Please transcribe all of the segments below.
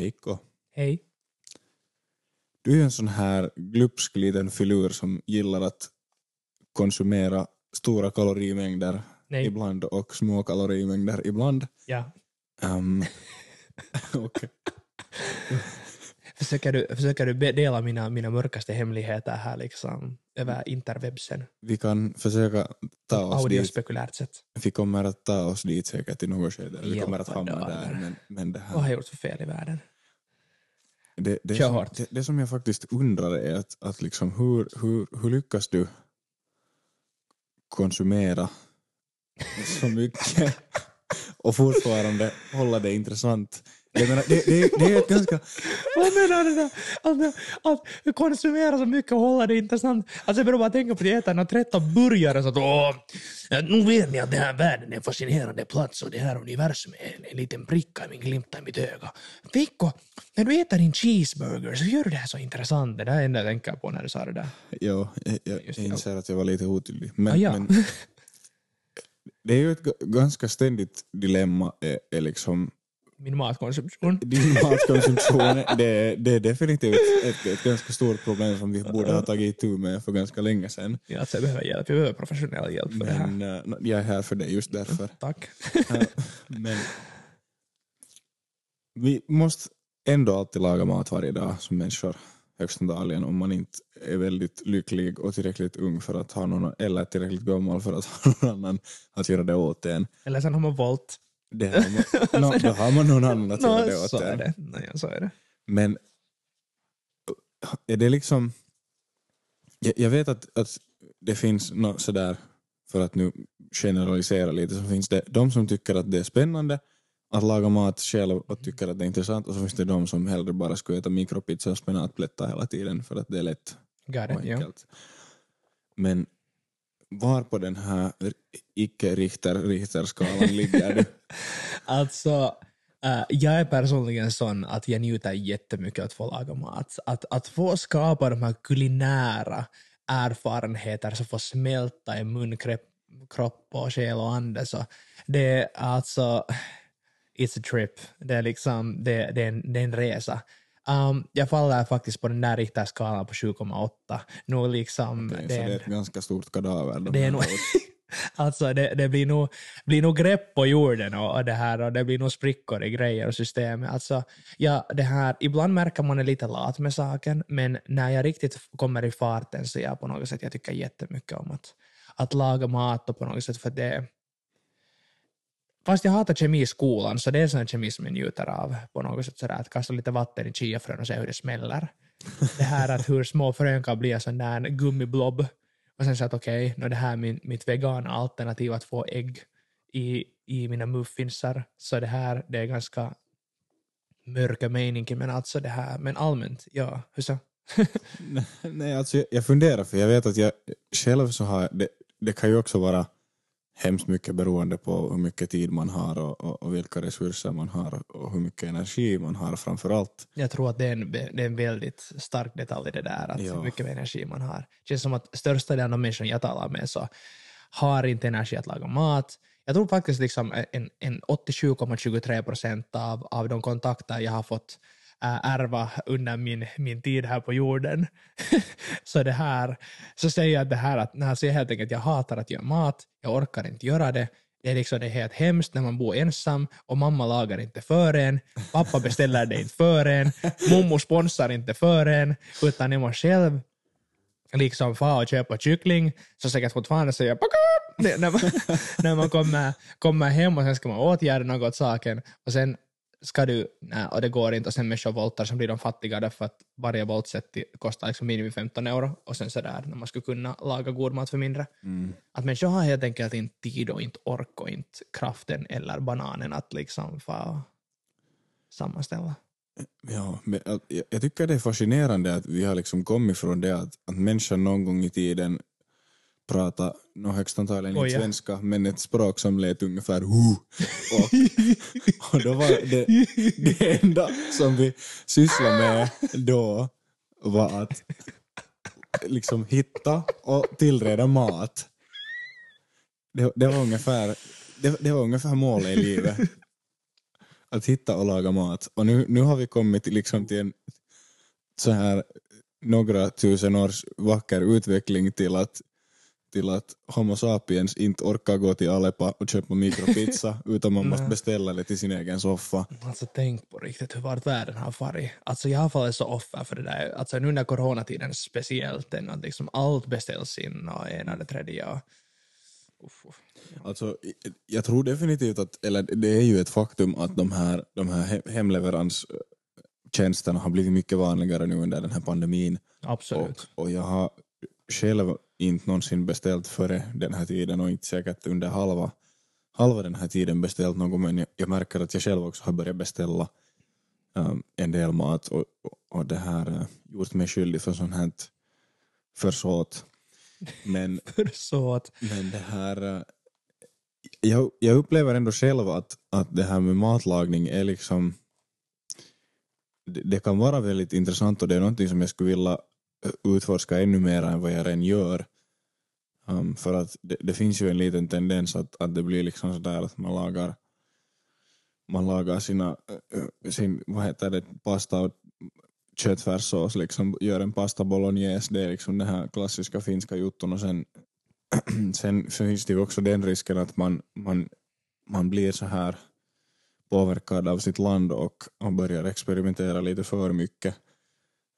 Veikko, Hej. du är ju en sån här glupsk liten filur som gillar att konsumera stora kalorimängder Nej. ibland och små kalorimängder ibland. Ja. Um, Försöker du, försöker du dela mina, mina mörkaste hemligheter här liksom över interwebsen? vi kan försöka ta oss dit. Audiospekulärt sätt. Vi kommer att ta oss dit säkert i något skede. Vi kommer att Hjälpa hamna dagar. där. Men, men det, Vad har här, jag gjort för fel i världen? det, det, Kör som, hårt. det, det som jag faktiskt undrar är att, att liksom hur, hur, hur lyckas du konsumera så mycket och fortfarande hålla det intressant? Jag menar, det, det, det är ett ganska... Vad menar du? Att, att konsumera så mycket och hålla det intressant. Alltså jag börjar bara tänka på det, äta några 13 burgare så att åh, nu vet ni att den här världen är en fascinerande plats och det här universum är en, en liten pricka i min glimta i mitt öga. Vicko, när du äter din cheeseburger så gör du det här så intressant. Det där är det enda jag tänker på när du sa det där. Ja, jag, jag, jag inser att jag var lite otydlig. Men, Ah, ja. men det är ju ett ga- ganska ständigt dilemma är, är liksom Min matkonsumtion. din matkonsumtion. Det, det är definitivt ett, ett ganska stort problem som vi borde ha tagit itu med för ganska länge sedan. Ja, alltså jag behöver hjälp. Jag behöver professionell hjälp för det här. Men eh, jag är här för det just därför. Tack. Eh, Men vi måste ändå alltid laga mat varje dag som människor högst antagligen om man inte är väldigt lycklig och tillräckligt ung för att ha någon, eller tillräckligt gammal för att ha någon annan att göra det åt en. Eller sen har man valt. Det har man, no, då har man någon annan att göra det åt så är en. det. Nej, så är det. Men är det liksom... Jag, jag vet att, att det finns nå sådär, för att nu generalisera lite, så finns det de som tycker att det är spännande att laga mat själv och tycker att det är intressant och så finns det de som hellre bara skulle äta mikropizza och spenatplättar hela tiden för att det är lätt Got och it, ja. enkelt. Men var på den här icke-Richter-Richter-skalan ligger du? Alltså, Uh, jag är personligen sån att jag njuter jättemycket att få laga mat. Att, att få skapa de här kulinära erfarenheter som får smälta i mun, kropp, kropp och själ och ande. Så det är alltså, it's a trip. Det är liksom, det, det, är, en, det är en resa. Um, jag faller faktiskt på den där Richterskalan på 7,8. Nog liksom, Okej, det så är det är ett ganska stort kadaver. de det är nog, alltså det, det blir, nog, blir nog grepp på jorden och, och det här och det blir nog sprickor i grejer och systemet. Alltså, ja, det här, ibland märker man är lite lat med saken, men när jag riktigt kommer i farten så jag på något sätt, jag tycker jättemycket om att, att laga mat och på något sätt för det Fast jag hatar kemi i skolan, så det är sån kemi som jag njuter av på något sätt. Sådär, att kasta lite vatten i chiafrön och se hur det smäller. Det här att hur små frön kan bli en sån där gummiblob och sen så att okej, okay, det här är min, mitt vegana alternativ att få ägg i, i mina muffinsar. Så det här, det är ganska mörka meningen, men alltså det här, men allmänt, ja, hur så? Nej, alltså jag, jag funderar för jag vet att jag själv så har det, det kan ju också vara hemskt mycket beroende på hur mycket tid man har och, och, och vilka resurser man har och hur mycket energi man har framför allt. Jag tror att det är en, det är en väldigt stark detalj i det där, att Ja. hur mycket energi man har. Det känns som att största delen av människan jag talar med så har inte energi att laga mat. Jag tror faktiskt liksom en, en 87,23 procent av, av de kontakter jag har fått ärva under min, min tid här på jorden. så det här, så säger jag det här att när jag helt enkelt att jag hatar att göra mat, jag orkar inte göra det, det är, liksom, det är helt hemskt när man bor ensam och mamma lagar inte för en, pappa beställer det inte för en, mommo sponsrar inte för en, utan jag måste själv liksom få och köpa kyckling, så säkert fortfarande säger jag när, när man, när man kommer, kommer hem och sen ska man åtgärda något åt saken. Och sen ska du, nej, och det går inte, och sen människor voltar så blir de fattiga därför att varje voltset kostar liksom minimum 15 euro och sen sådär när man skulle kunna laga god mat för mindre. Att människor har helt enkelt inte tid och inte ork och inte kraften eller bananen att liksom få sammanställa. Ja, men jag, jag tycker det är fascinerande att vi har liksom kommit från det att, att människan någon gång i tiden prata, no, högst antagligen inte ja. svenska, men ett språk som lät ungefär hu. Och, och då var det, det enda som vi sysslade med då var att liksom hitta och tillreda mat. Det, det, var ungefär, det, det var ungefär målet i livet. att hitta och laga mat. Och nu, nu har vi kommit liksom till en så här några tusen års vacker utveckling till att, till att Homo sapiens inte orkar gå till Alepa och köpa mikropizza utan man måste beställa det till sin egen soffa. Alltså tänk på riktigt hur vart världen har farit. Alltså jag har fallit så offer för det där, alltså nu när coronatiden speciellt, än att liksom allt beställs in och ena det tredje och uff, uff. Alltså, jag tror definitivt att, eller det är ju ett faktum att de här, de här he- hemleveranstjänsterna har blivit mycket vanligare nu under den här pandemin. Och, Absolut. och jag har själv inte någonsin beställt före den här tiden och inte säkert under halva, halva den här tiden beställt något men jag, jag märker att jag själv också har börjat beställa um, en del mat och, och, det här uh, gjort mig skyldig för sånt här försåt. Men så att, men det här... eh, Jag, jag upplever ändå själv att, att det här med matlagning är liksom... Det, det kan vara väldigt intressant och det är någonting som jag skulle vilja eh, utforska ännu mer än vad jag redan gör. Um, för att det, det finns ju en liten tendens att, att det blir liksom sådär att man lagar man lagar sina, äh, sin, vad heter det, pasta och köttfärssås, liksom gör en pasta bolognese, det är liksom den här klassiska finska jutton och sen, sen finns det ju också den risken att man, man, man blir så här påverkad av sitt land och, och börjar experimentera lite för mycket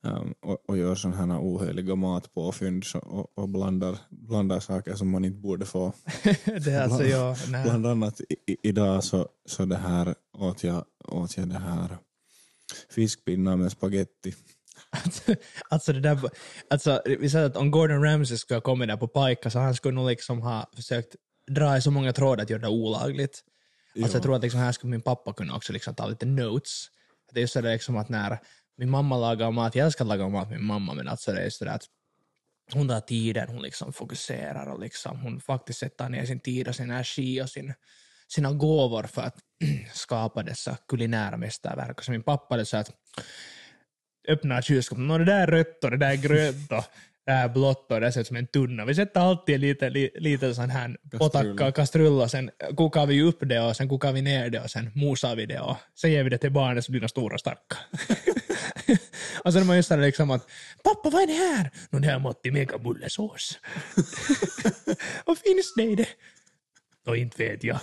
um, och, och gör sådana här oheliga matpåfynd så- och, och blandar, blandar saker som man inte borde få. det alltså jag, nej. Bland annat i, idag så, så det här åt jag, åt jag det här fiskpinnar med spaghetti. Alltså, alltså det där, alltså vi säger att om Gordon Ramsay skulle ha kommit där på pajka så han skulle nog liksom ha försökt dra i så många trådar att göra det olagligt. Alltså jag tror att liksom här skulle min pappa kunna också liksom ta lite notes. Det är just det liksom att när min mamma lagar mat, jag älskar att laga mat med min mamma, men alltså det är just det där att hon tar tiden, hon liksom fokuserar och liksom hon faktiskt sätter ner sin tid och sin energi och sin, sina gåvor för att skapa dessa kulinära mästerverk. Och så min pappa det så att öppnar kylskåpet, "Nå, det där är rött och det där är grönt och det här är blått och det ser ut som en tunna. Vi sätter alltid lite, lite, lite sån här potakka, kastrull och sen kokar vi upp det och sen kokar vi ner det och sen mosar vi det och sen ger vi det till barnen så blir de stora och starka. och sen är man just där liksom att pappa vad är det här? Nå det här är Matti megabullesås. vad finns det i det? Nå inte vet jag.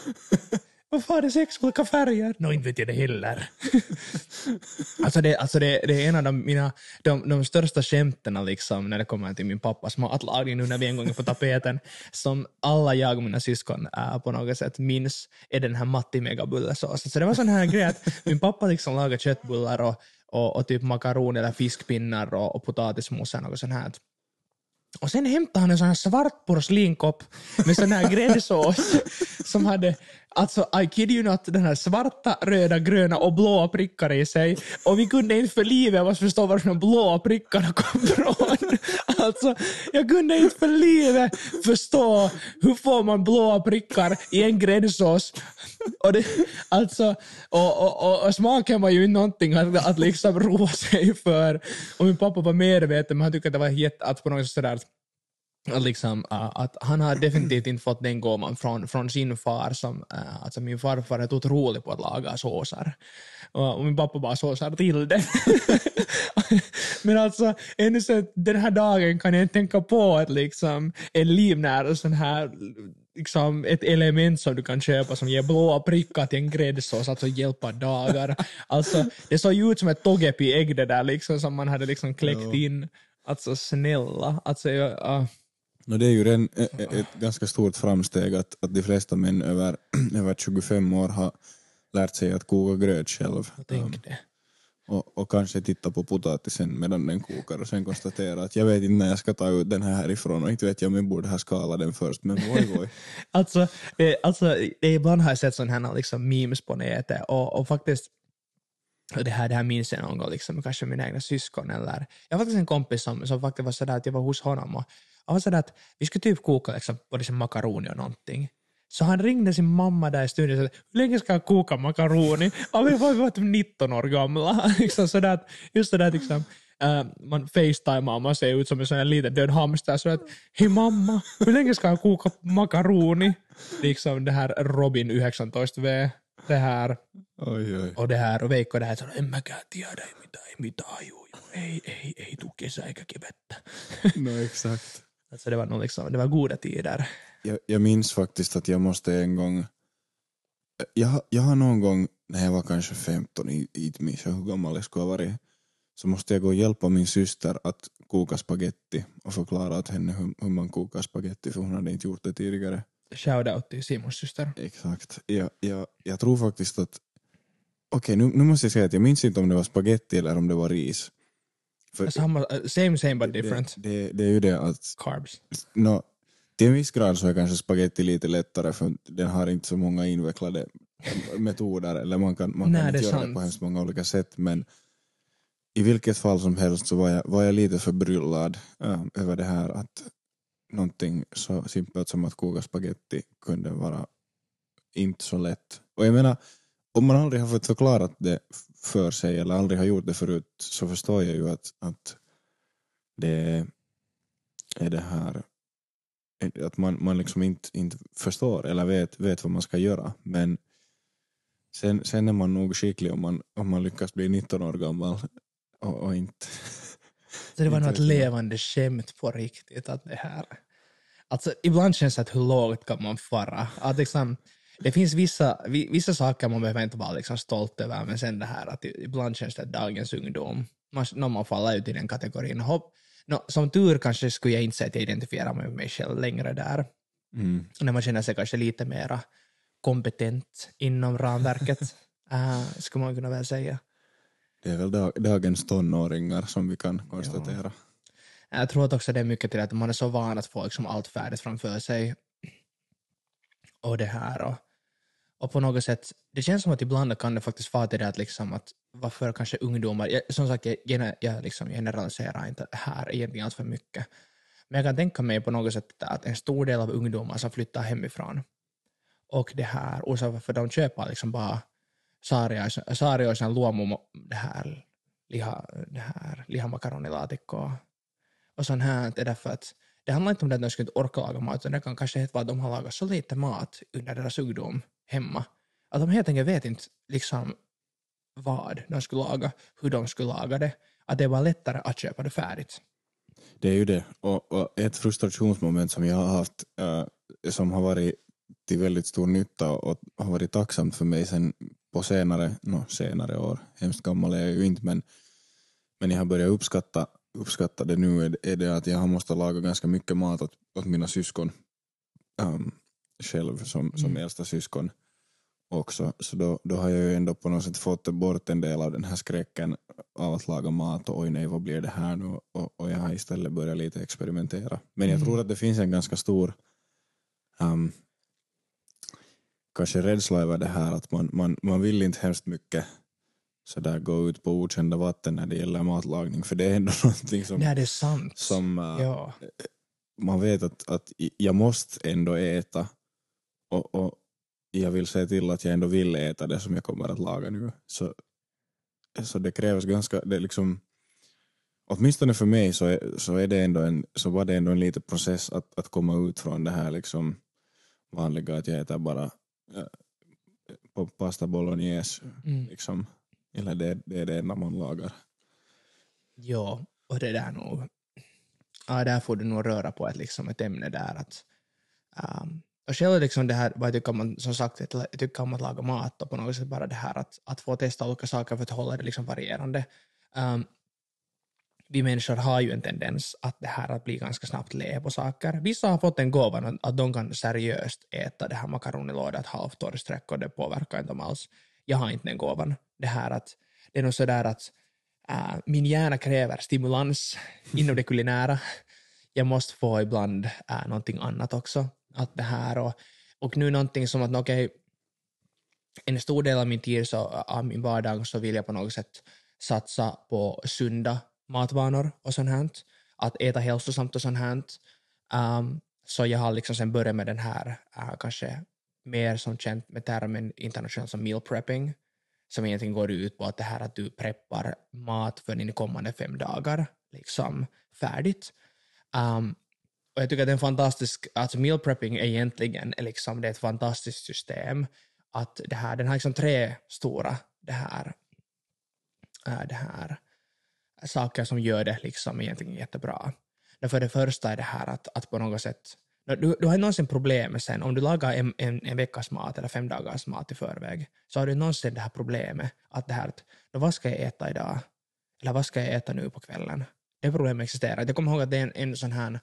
Varför har det sex olika färger? Nå, inte vet jag det heller. alltså det, alltså det, det är en av de, mina, de, de största skämten liksom, när det kommer till min pappas matlagning nu när vi en gång är på tapeten, som alla jag och mina syskon äh, på något sätt minns, är den här Matti megabullesås. Så det var sån här grej att min pappa liksom lagade köttbullar och, och, och typ makaron eller fiskpinnar och, och potatismos och något sånt här. Och sen hämtade han en sån här svart porslinkopp med sån här gräddsås som hade, alltså I kid you not, den här svarta, röda, gröna och blåa prickar i sig. Och vi kunde inte för livet av oss förstå var de blåa prickarna kom ifrån. Alltså, jag kunde inte för livet förstå hur får man blåa prickar i en gräddsås. Och, det, alltså, och, och, och, och smaken var ju inte någonting att, att liksom roa sig för. Och min pappa var medveten, men han tyckte att det var jätte, att på något sätt sådär liksom, uh, att han har definitivt inte fått den gåvan från, från sin far. Som, uh, alltså min farfar är otrolig på att laga såser. Och, och min pappa bara såsar till det. Men alltså, ännu så den här dagen kan jag inte tänka på att liksom, en livnära sån här liksom ett element som du kan köpa som ger blåa prickar till en gräddsås, alltså hjälpa dagar. Alltså, det såg ju ut som ett togepi-ägg det där liksom, som man hade liksom kläckt in. Alltså snälla. Alltså, jag, uh, No, det är ju redan ett, ett ganska stort framsteg att, att de flesta män över, över 25 år har lärt sig att koka gröt själv. det. och, och kanske titta på potatisen medan den kokar och sen konstatera att jag vet inte när jag ska ta ut den här härifrån och inte vet jag om jag borde ha skalat den först men voi voi. Alltså, eh, alltså det, ibland har jag sett sådana här liksom, memes på nätet och, och faktiskt och det här, det här minns jag någon gång, liksom, kanske mina egna syskon eller... Jag har faktiskt en kompis som, som faktiskt var sådär att jag var hos honom och var sådär att vi skulle typ koka liksom, både som makaroni och någonting. Så han ringde sin mamma där i studion och sa hur länge ska jag koka makaroni? Och vi var, vi var typ 19 år gamla. liksom sådär att, just det där liksom, Uh, man facetimar och man ser ut som en sån här liten död hamster. Så att, hej mamma, hur länge ska jag koka makaroni? Liksom det här Robin 19V. det här Oj, oj. och det här och Veikko det här, så en mäkään tiedä, ei mitään, ei mitään, ju, ju. ei, ei, ei tuu kesä eikä kevettä. no, exakt. Alltså det var nog liksom, det var goda tider. Jag, jag minns faktiskt att jag måste en gång... Jag, jag har någon gång när jag var kanske 15, i- inte minns jag hur gammal jag skulle ha varit, så måste jag gå och hjälpa min syster att koka spaghetti och förklara åt henne hur, hur man kokar spaghetti för hon hade inte gjort det tidigare. Shoutout till Simons syster. Exakt. Jag, jag, jag tror faktiskt att... Okej, nu, nu måste jag säga att jag minns inte om det var spaghetti eller om det var ris. För Samma, uh, same same but different. Det, det, det är ju det att Carbs. No, till en viss grad så är kanske spaghetti lite lättare för den har inte så många invecklade metoder eller man kan, man Nej, kan det inte göra det sant. på hemskt många olika sätt men i vilket fall som helst så var jag, var jag lite förbryllad äh, över det här att någonting så simpelt som att koka spaghetti kunde vara inte så lätt. Och jag menar, om man aldrig har fått förklarat det för sig eller aldrig har gjort det förut så förstår jag ju att, att det är det här att man, man liksom inte, inte förstår eller vet, vet vad man ska göra. Men sen, sen är man nog skicklig om man, om man lyckas bli 19 år gammal och, och inte... Så det var vet jag. levande skämt på riktigt. Att det här. Alltså, ibland känns det att hur lågt kan man fara? Att liksom, det finns vissa, vi- vissa saker man behöver inte vara liksom stolt över, men sen det här att ibland känns det att dagens ungdom, man, när man faller ut i den kategorin. Hopp, no, som tur kanske skulle jag inte säga att jag identifierar mig med mig själv längre där. Mm. När man känner sig kanske lite mera kompetent inom ramverket, uh, skulle man kunna väl säga. Det är väl dag, dagens tonåringar som vi kan konstatera. Jag tror att också det är mycket till att man är så van att få liksom allt färdigt framför sig. Och det här och, och på något sätt, det känns som att ibland kan det faktiskt vara till det att, liksom att varför kanske ungdomar, jag, som sagt jag, jag liksom generaliserar inte här egentligen allt för mycket, men jag kan tänka mig på något sätt att en stor del av ungdomar som flyttar hemifrån och det här, orsaken varför de köper liksom bara saarioisen saarioisen luomu det här, liha, det här lihamakaronilatikkoa och sånt här är därför att det handlar inte om det att de skulle inte orka laga mat, utan det kan kanske vara att de har lagat så lite mat under deras ungdom hemma, att de helt enkelt vet inte liksom vad de skulle laga, hur de skulle laga det, att det var lättare att köpa det färdigt. Det är ju det. Och, och ett frustrationsmoment som jag har haft äh, som har varit till väldigt stor nytta och har varit tacksamt för mig sen på senare, no, senare år, hemskt gammal är jag ju inte men, men jag har börjat uppskatta, uppskatta det nu. Är, är det att jag har måste laga ganska mycket mat åt, åt mina syskon? Um, själv som, som Mm. äldsta syskon också. Så då, då har jag ju ändå på något sätt fått bort en del av den här skräcken av att laga mat och oj nej vad blir det här nu och, och jag har istället börjat lite experimentera. Men jag Mm. tror att det finns en ganska stor um, kanske rädsla över det här att man, man, man vill inte hemskt mycket sådär gå ut på okända vatten när det gäller matlagning för det är ändå någonting som, Nej, det är sant. som uh, ja. man vet att, att jag måste ändå äta och, och jag vill se till att jag ändå vill äta det som jag kommer att laga nu. Så, så det krävs ganska, det liksom, åtminstone för mig så, är, så, är det ändå en, så var det ändå en liten process att, att komma ut från det här liksom vanliga att jag äter bara äh, pasta bolognese Mm. liksom. Eller det, det är det enda man lagar. Ja, och det där nog... Ja, där får du nog röra på ett, liksom, ett ämne där. Att, um, och själv liksom det här, vad jag tycker om, att- som sagt, jag tycker om att laga mat och på något sätt bara det här att, att få testa olika saker för att hålla det liksom varierande. Um, vi människor har ju en tendens att det här att bli ganska snabbt le på saker. Vissa har fått den gåvan att, att de kan seriöst äta det här makaronilåda ett halvt år i sträck och det påverkar inte dem alls. Jag har inte den gåvan. Det här att det är nog sådär att äh, min hjärna kräver stimulans inom det kulinära. Jag måste få ibland äh, någonting annat också. Att det här och, och nu någonting som att okej, en stor del av min tid så, av min vardag så vill jag på något sätt satsa på sunda matvanor och sånt här. Att äta hälsosamt och sånt här. Um, så jag har liksom sen börjat med den här, uh, kanske mer som känt med termen internationellt som meal prepping, som egentligen går ut på att det här att du preppar mat för dina kommande fem dagar, liksom färdigt. Um, och jag tycker att det är en fantastisk, alltså meal prepping är egentligen liksom, det är ett fantastiskt system att det här, den har liksom tre stora det här, eh, det här saker som gör det liksom egentligen jättebra. För det första är det här att, att på något sätt du, du har någonsin problem sen, om du lagar en, en, en veckas mat eller fem dagars mat i förväg, så har du någonsin det här problemet att det här att, vad ska jag äta idag? Eller vad ska jag äta nu på kvällen? Det problemet existerar. Jag kommer ihåg att det är en, en sån här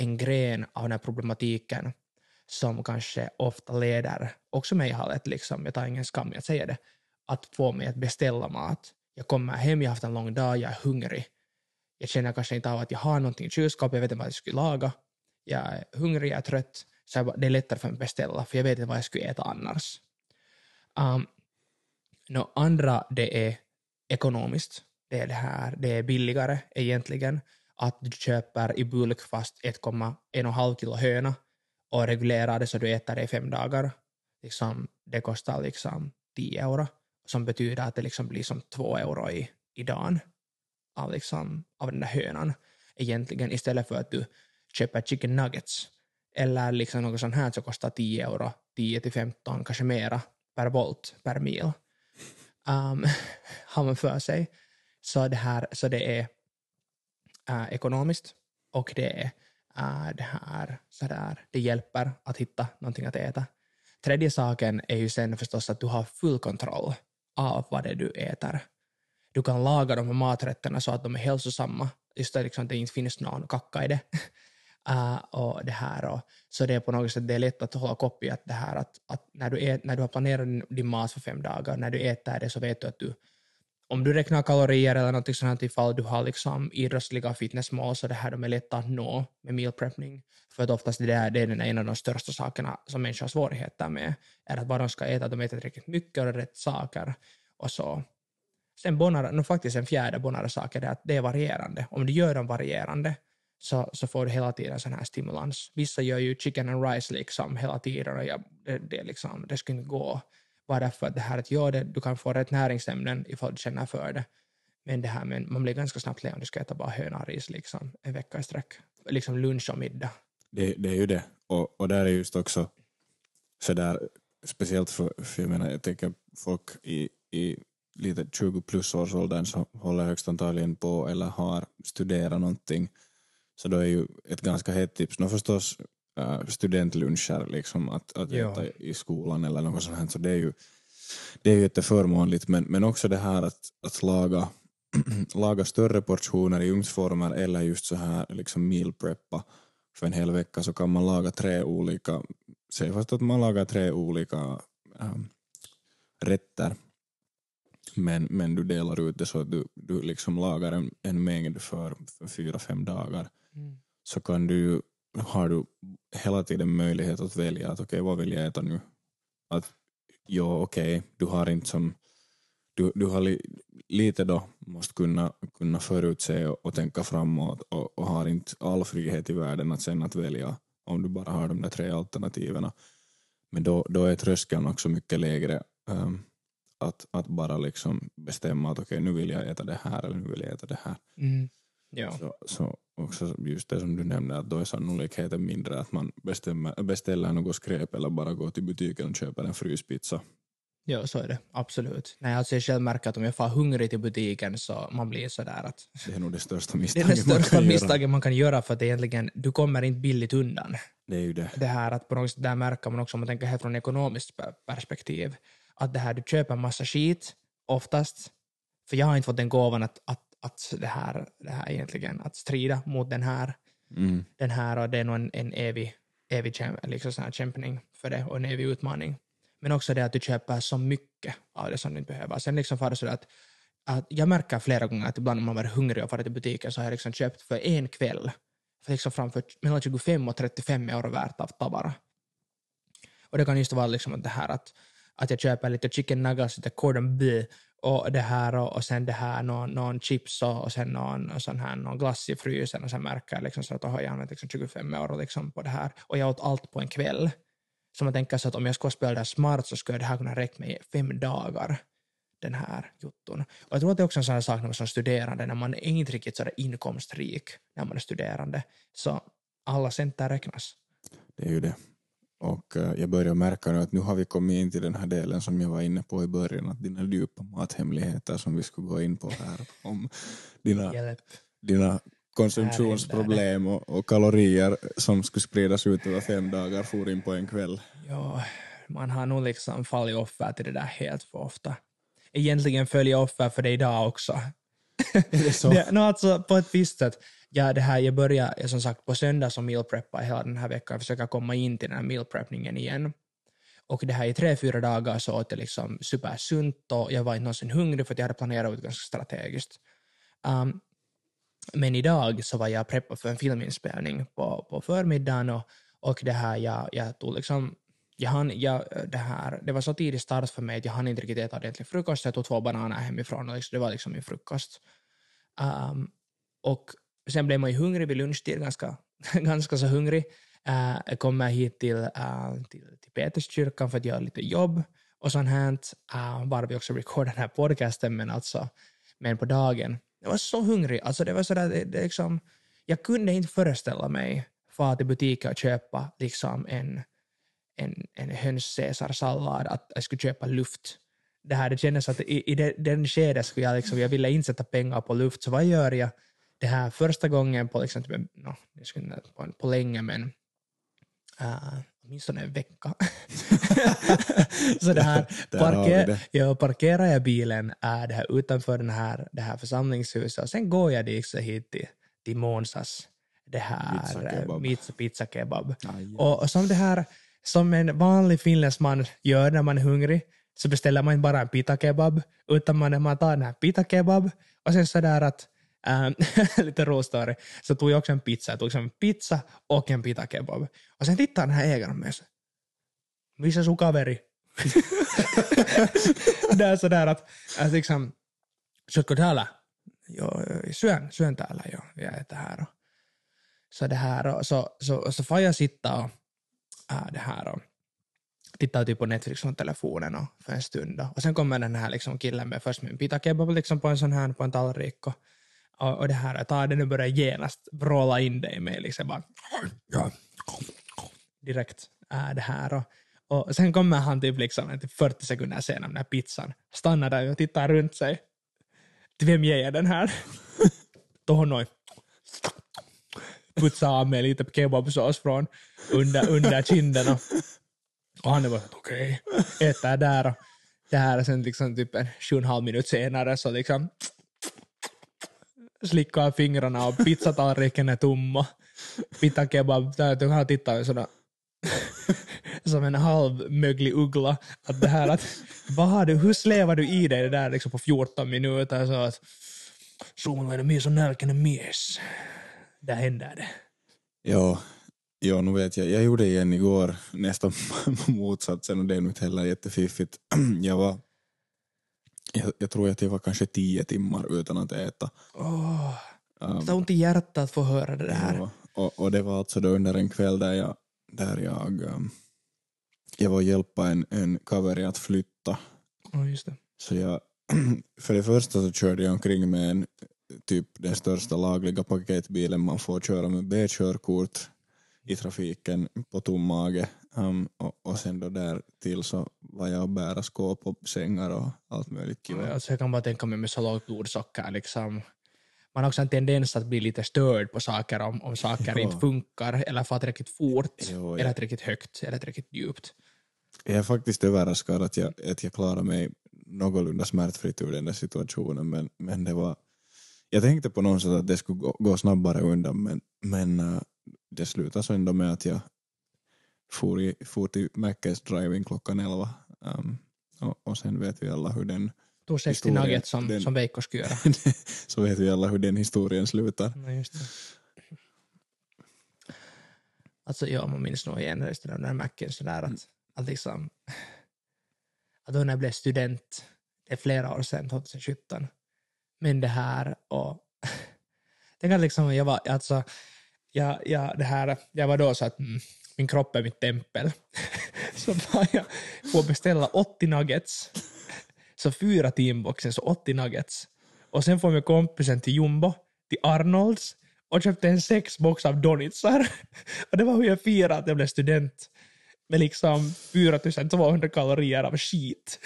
en gren av den här problematiken som kanske ofta leder, också mig i hallet, liksom, jag tar ingen skam i att säga det, att få mig att beställa mat. Jag kommer hem, jag har haft en lång dag, jag är hungrig. Jag känner kanske inte av att jag har någonting i kylskåpet, jag vet inte vad jag skulle laga. Jag är hungrig, jag är trött, så det är lättare för mig att beställa, för jag vet inte vad jag skulle äta annars. Um, no, andra, det är ekonomiskt. Det är, det här, det är billigare egentligen att du köper i bulk fast 1,5 kilo höna och reglerar det så du äter det i fem dagar. Liksom, det kostar liksom 10 euro, som betyder att det liksom blir som 2 euro i, i dagen av, liksom, av den där hönan egentligen istället för att du köper chicken nuggets eller liksom något sånt här som kostar 10 euro, 10 till 15, kanske mera per volt per mil. Um, har man för sig. Så det, här, så det är äh, ekonomiskt och det är äh, det här sådär, det hjälper att hitta någonting att äta. Tredje saken är ju sen förstås att du har full kontroll av vad det är du äter. Du kan laga de här maträtterna så att de är hälsosamma, just det, liksom, att det inte finns någon kacka i det. Uh, och det här och, så det är på något sätt det är lätt att hålla kopp i att det här att, att när, du ät, när du har planerat din mat för fem dagar, när du äter det så vet du att du om du räknar kalorier eller något sånt ifall typ du har liksom idrottsliga fitnessmål så det här de är lätta att nå med meal prepping. För att oftast det är, det är en av de största sakerna som människor har svårigheter med, är att vad de ska äta, de äter tillräckligt mycket och rätt saker och så. Sen bonare, no, faktiskt en fjärde bonare sak är det att det är varierande. Om du gör dem varierande så, så får du hela tiden sån här stimulans. Vissa gör ju chicken and rice liksom hela tiden och jag, det, det, liksom, det skulle inte gå bara för att det här att göra det, du kan få rätt näringsämnen ifall du känner för det. Men det här med, man blir ganska snabbt len om du ska äta bara hönaris liksom, en vecka i sträck. Liksom lunch och middag. Det, det är ju det. Och, och där är just också sådär, speciellt för, för jag menar, jag tänker folk i, i lite 20 plus årsåldern som håller högst antagligen på eller har studerat någonting, så då är ju ett ganska hett tips, nå förstås uh, studentluncher liksom att, att äta i skolan eller något sånt här, så det är ju, det är ju jätteförmånligt, men, men också det här att, att laga, laga större portioner i ugnsformer eller just så här liksom meal preppa för en hel vecka så kan man laga tre olika, säg fast att man lagar tre olika um, rätter. Men, men du delar ut det så att du, du liksom lagar en, en mängd för, för fyra, fem dagar. Mm. så kan du ju har du hela tiden möjlighet att välja att okej, okay, vad vill jag äta nu? Att ja, okej, okay, du har inte som du, du har li, lite då måste kunna, kunna förutse och, och tänka framåt och, och har inte all frihet i världen att sen att välja om du bara har de där tre alternativen. Men då, då är tröskeln också mycket lägre um, att, att bara liksom bestämma att okej, okay, nu vill jag äta det här eller nu vill jag äta det här. Mm. Ja. Så, så också just det som du nämnde, att då är sannolikheten mindre att man bestämmer, beställer något skräp eller bara går till butiken och köper en fryspizza. Ja, så är det. Absolut. Nej, alltså jag själv märker att om jag får hungrig till butiken så man blir sådär att... Det är nog det största misstaget man kan. Det är det största misstaget man kan göra för att egentligen, du kommer inte billigt undan. Det är ju det. Det här att på något sätt, där märker man också om man tänker helt från ekonomiskt perspektiv, att det här du köper en massa skit, oftast, för jag har inte fått den gåvan att, att att det här, det här egentligen, att strida mot den här, mm. den här och det är nog en, en evig, evig kämp, liksom sån här kämpning för det och en evig utmaning. Men också det att du köper så mycket av det som du inte behöver. Sen liksom för så att, att jag märker flera gånger att ibland när man varit hungrig och farit till butiken så har jag liksom köpt för en kväll för liksom framför mellan 25 och 35 euro värt av tavara. Och det kan just vara liksom det här att, att jag köper lite chicken nuggets, lite cordon bleu och det här och, och sen det här någon, någon chips och, och sen någon, sån här, någon glass i frysen och sen märker jag liksom så att jag använt liksom 25 euro liksom på det här och jag åt allt på en kväll. Så man tänker så att om jag skulle spela det smart så skulle det här kunna räcka mig fem dagar den här jotton. Och jag tror att det är också en sån sak när man som studerande, när man är inte riktigt så inkomstrik när man är studerande, så alla center räknas. Det är ju det. Och eh, jag börjar märka nu att nu har vi kommit in till den här delen som jag var inne på i början, att dina djupa mathemligheter som vi skulle gå in på här, om dina, Hjälp. dina konsumtionsproblem och, och kalorier som skulle spridas ut över fem dagar for in på en kväll. Ja, man har nog liksom fallit offer till det där helt för ofta. Egentligen följer jag offer för det idag också. Är det så? Det, no, alltså, på ett visst sätt. Ja, det här, jag börjar som sagt på söndag som meal preppa hela den här veckan, jag försöker komma in till den här meal preppningen igen. Och det här i tre, fyra dagar så åt jag liksom supersunt och jag var inte någonsin hungrig för att jag hade planerat ut ganska strategiskt. Um, men idag så var jag preppad för en filminspelning på, på förmiddagen och, och det här, jag, jag tog liksom jag hann, jag, det, här, det var så tidig start för mig att jag hann inte riktigt äta ordentlig frukost, jag tog två bananer hemifrån och liksom, det var liksom min frukost. Um, och sen blev man ju hungrig vid lunchtid, ganska, ganska så hungrig. Uh, jag kommer hit till, uh, till, till Peterskyrkan för att göra lite jobb och sånt här, uh, bara vi också recordar den här podcasten, men alltså men på dagen. Jag var så hungrig, alltså det var sådär, det, det liksom, jag kunde inte föreställa mig fara till butiken och köpa liksom en, en, en höns-caesarsallad, att jag skulle köpa luft. Det, här, det kändes att i, i den, den skedet skulle jag, liksom, jag ville inte sätta pengar på luft, så vad gör jag? Det här första gången på, liksom, typ, no, det skulle inte på, på länge, men uh, åtminstone en vecka. så det här, parker, det. jag parkerar jag bilen äh, det här utanför den här, det här församlingshuset och sen går jag dit hit till, till Månsas det här Pizza eh, kebab. pizza, pizza kebab. Aj, Och, och som det här, som en vanlig finländsk gör när man är hungrig, så beställer man inte bara en pita kebab, utan man, man tar den här pita kebab och sen sådär att, ähm, lite rolig story, så tog jag också en pizza, jag tog en pizza och en pita kebab. Och sen tittar den här ägaren med sig. Missä sun kaveri? det är sådär att, att liksom, syötkö täällä? Joo, syön, syön täällä jo, ja äter här. Och, så det här, och så, så, så får jag sitta och äh, det här och tittar typ på Netflix från telefonen och för en stund. Och sen kommer den här liksom killen med först en pita kebab liksom på en sån här, på en tallrik och, och, och det här, jag tar ah, den och börjar genast vråla in dig med liksom bara direkt är det här och, och sen kommer han typ liksom eh, typ 40 sekunder senare med den här pizzan, stannar där och tittar runt sig. Till vem ger jag den här? Tohonoi. Putsar av mig lite kebabsås från under, under kinden och, och han är bara okej, okay. äter där och där. och sen liksom typ en sju och en halv minut senare så liksom slickar fingrarna och pizzatallriken är tom och pita kebab, där du kan titta sådär som en halvmöglig uggla. Att det här att, vad har du, hur slevar du i dig det där liksom på 14 minuter så att suomalainen mies on nälkäinen mies. Där händer det. Ja, ja, nu vet jag. Jag gjorde igen igår nästan motsatsen och det är nog inte heller jättefiffigt. Jag var, jag, jag tror att jag var kanske tio timmar utan att äta. Åh, Um, det ont i hjärtat att få höra det här. ja, och, och det var alltså då under en kväll där jag, där jag, um, jag var hjälpa en, en kaveri att flytta. Ja, just det. Så jag, för det första så körde jag omkring med en typ den största lagliga paketbilen man får köra med B-körkort i trafiken på tom mage. Um, och, och sen då där till så var jag och bära skåp och sängar och allt möjligt kiva. Alltså, jag kan bara tänka mig med så lågt blodsocker. Liksom. Man har också en tendens att bli lite störd på saker om, om saker Ja. inte funkar eller far tillräckligt fort Jo, eller jag, tillräckligt högt eller tillräckligt djupt. jag är faktiskt överraskad att jag, att jag klarade mig någorlunda smärtfritt ur den där situationen men, men det var jag tänkte på något sätt att det skulle gå, gå snabbare undan men, men äh, det slutade så ändå med att jag for, i, for till Mackes driving klockan 11 um, och, och sen vet vi alla hur den Tog 60 Historien, nuggets som, den- som Veikko skulle göra. så vet vi alla hur den historien slutar. No, just det. Alltså ja, man minns nog igen just det där Macken sådär att, att liksom att då när jag blev student, det är flera år sedan, 2017, men det här och tänk att liksom jag var, alltså jag, jag, det här, jag var då så att mm, min kropp är mitt tempel. så var jag får beställa 80 nuggets, så fyra teamboxen, så 80 nuggets. Och sen får jag kompisen till Jumbo, till Arnolds, och köpte en sex box av donitsar. och det var hur jag firade att jag blev student. med liksom 4200 kalorier av skit.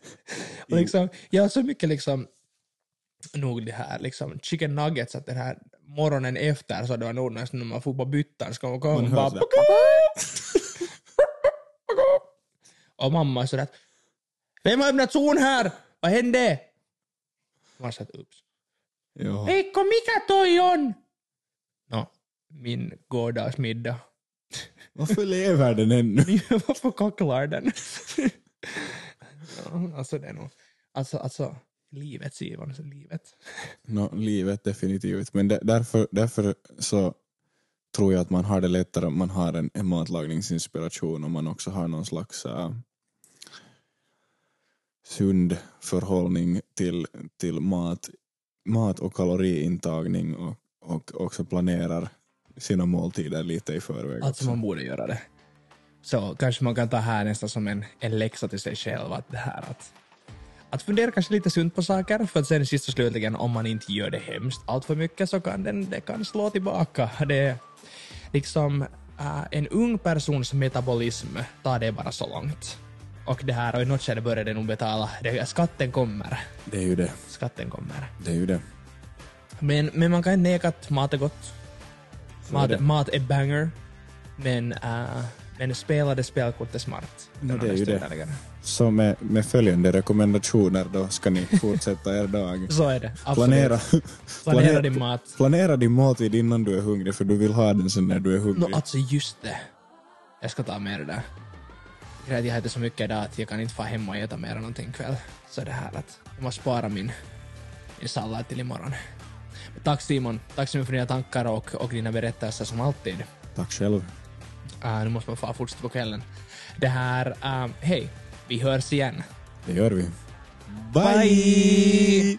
och liksom, jag har så mycket liksom, nog det här liksom chicken nuggets att den här morgonen efter så det var nog nästan när man får på byttan ska man komma Man bara sådär. och mamma är sådär Vem har öppnat zon här? Vad hände? Man sa att ups. Ja. Veikko, mikä toi on? No, min gårdagsmiddag. Varför lever den ännu? Varför kacklar den? alltså det är nog... Alltså, alltså livet Simon, livet. No, livet definitivt, men där- därför, därför så tror jag att man har det lättare om man har en, en matlagningsinspiration och man också har någon slags äh, sund förhållning till, till mat, mat och kaloriintagning och, och också planerar sina måltider lite i förväg. Alltså man borde göra det. Så kanske man kan ta här nästan som en, en läxa till sig själv att det här att att fundera kanske lite sunt på saker för att sen sist och slutligen om man inte gör det hemskt allt för mycket så kan den, det kan slå tillbaka. Det är liksom äh, en ung persons metabolism tar det bara så långt. Och det här, och i något skede börjar det nog betala. Det, skatten kommer. Det är ju det. Skatten kommer. Det är ju det. Men, men man kan inte neka att mat är gott. Så är. Mat, mat är banger. Men, uh, men spelade spelkort är smart. No, det är ju det. det. Så med, med följande rekommendationer då ska ni fortsätta er dag. Så är det. Absolut. Planera, Planera din mat. planera din måltid innan du är hungrig för du vill ha den sen när du är hungrig. No, alltså just det. Jag ska ta med det där. Jag äter så mycket idag att jag kan inte få hem och äta mer någonting kväll. Så det här att jag måste spara min, min sallad till imorgon. Men tack Simon. Tack så mycket för dina tankar och, och dina berättelser som alltid. Tack själv. Uh, nu måste man få fortsätta på kvällen. Det här, uh, hej, vi hörs igen. Det gör vi. Bye!